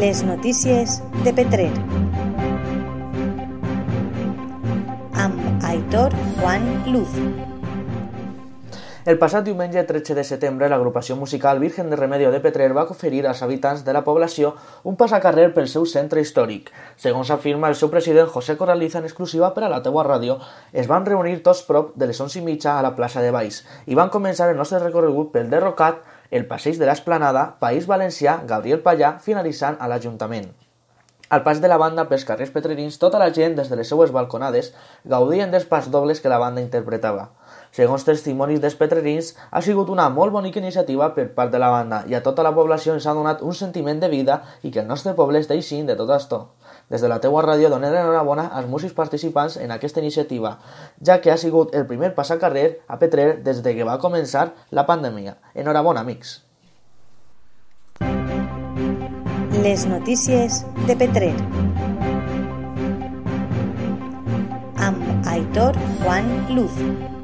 Les notícies de Petrer. Amb Aitor Juan Luz. El passat diumenge 13 de setembre, l'agrupació musical Virgen de Remedio de Petrer va oferir als habitants de la població un passacarrer pel seu centre històric. Segons afirma el seu president José Corraliza en exclusiva per a la teua ràdio, es van reunir tots prop de les 11 i mitja a la plaça de Baix i van començar el nostre recorregut pel derrocat, el passeig de l'Esplanada, País Valencià, Gabriel Pallà, finalitzant a l'Ajuntament. Al pas de la banda pels carrers petrerins, tota la gent, des de les seues balconades, gaudien dels pas dobles que la banda interpretava. Segons testimonis dels petrerins, ha sigut una molt bonica iniciativa per part de la banda i a tota la població ens ha donat un sentiment de vida i que el nostre poble està eixint de tot això. Des de la teua ràdio donem enhorabona als músics participants en aquesta iniciativa, ja que ha sigut el primer pas a carrer a Petrer des de que va començar la pandèmia. Enhorabona, amics! Les notícies de Petrer. Amb Aitor Juan Luz.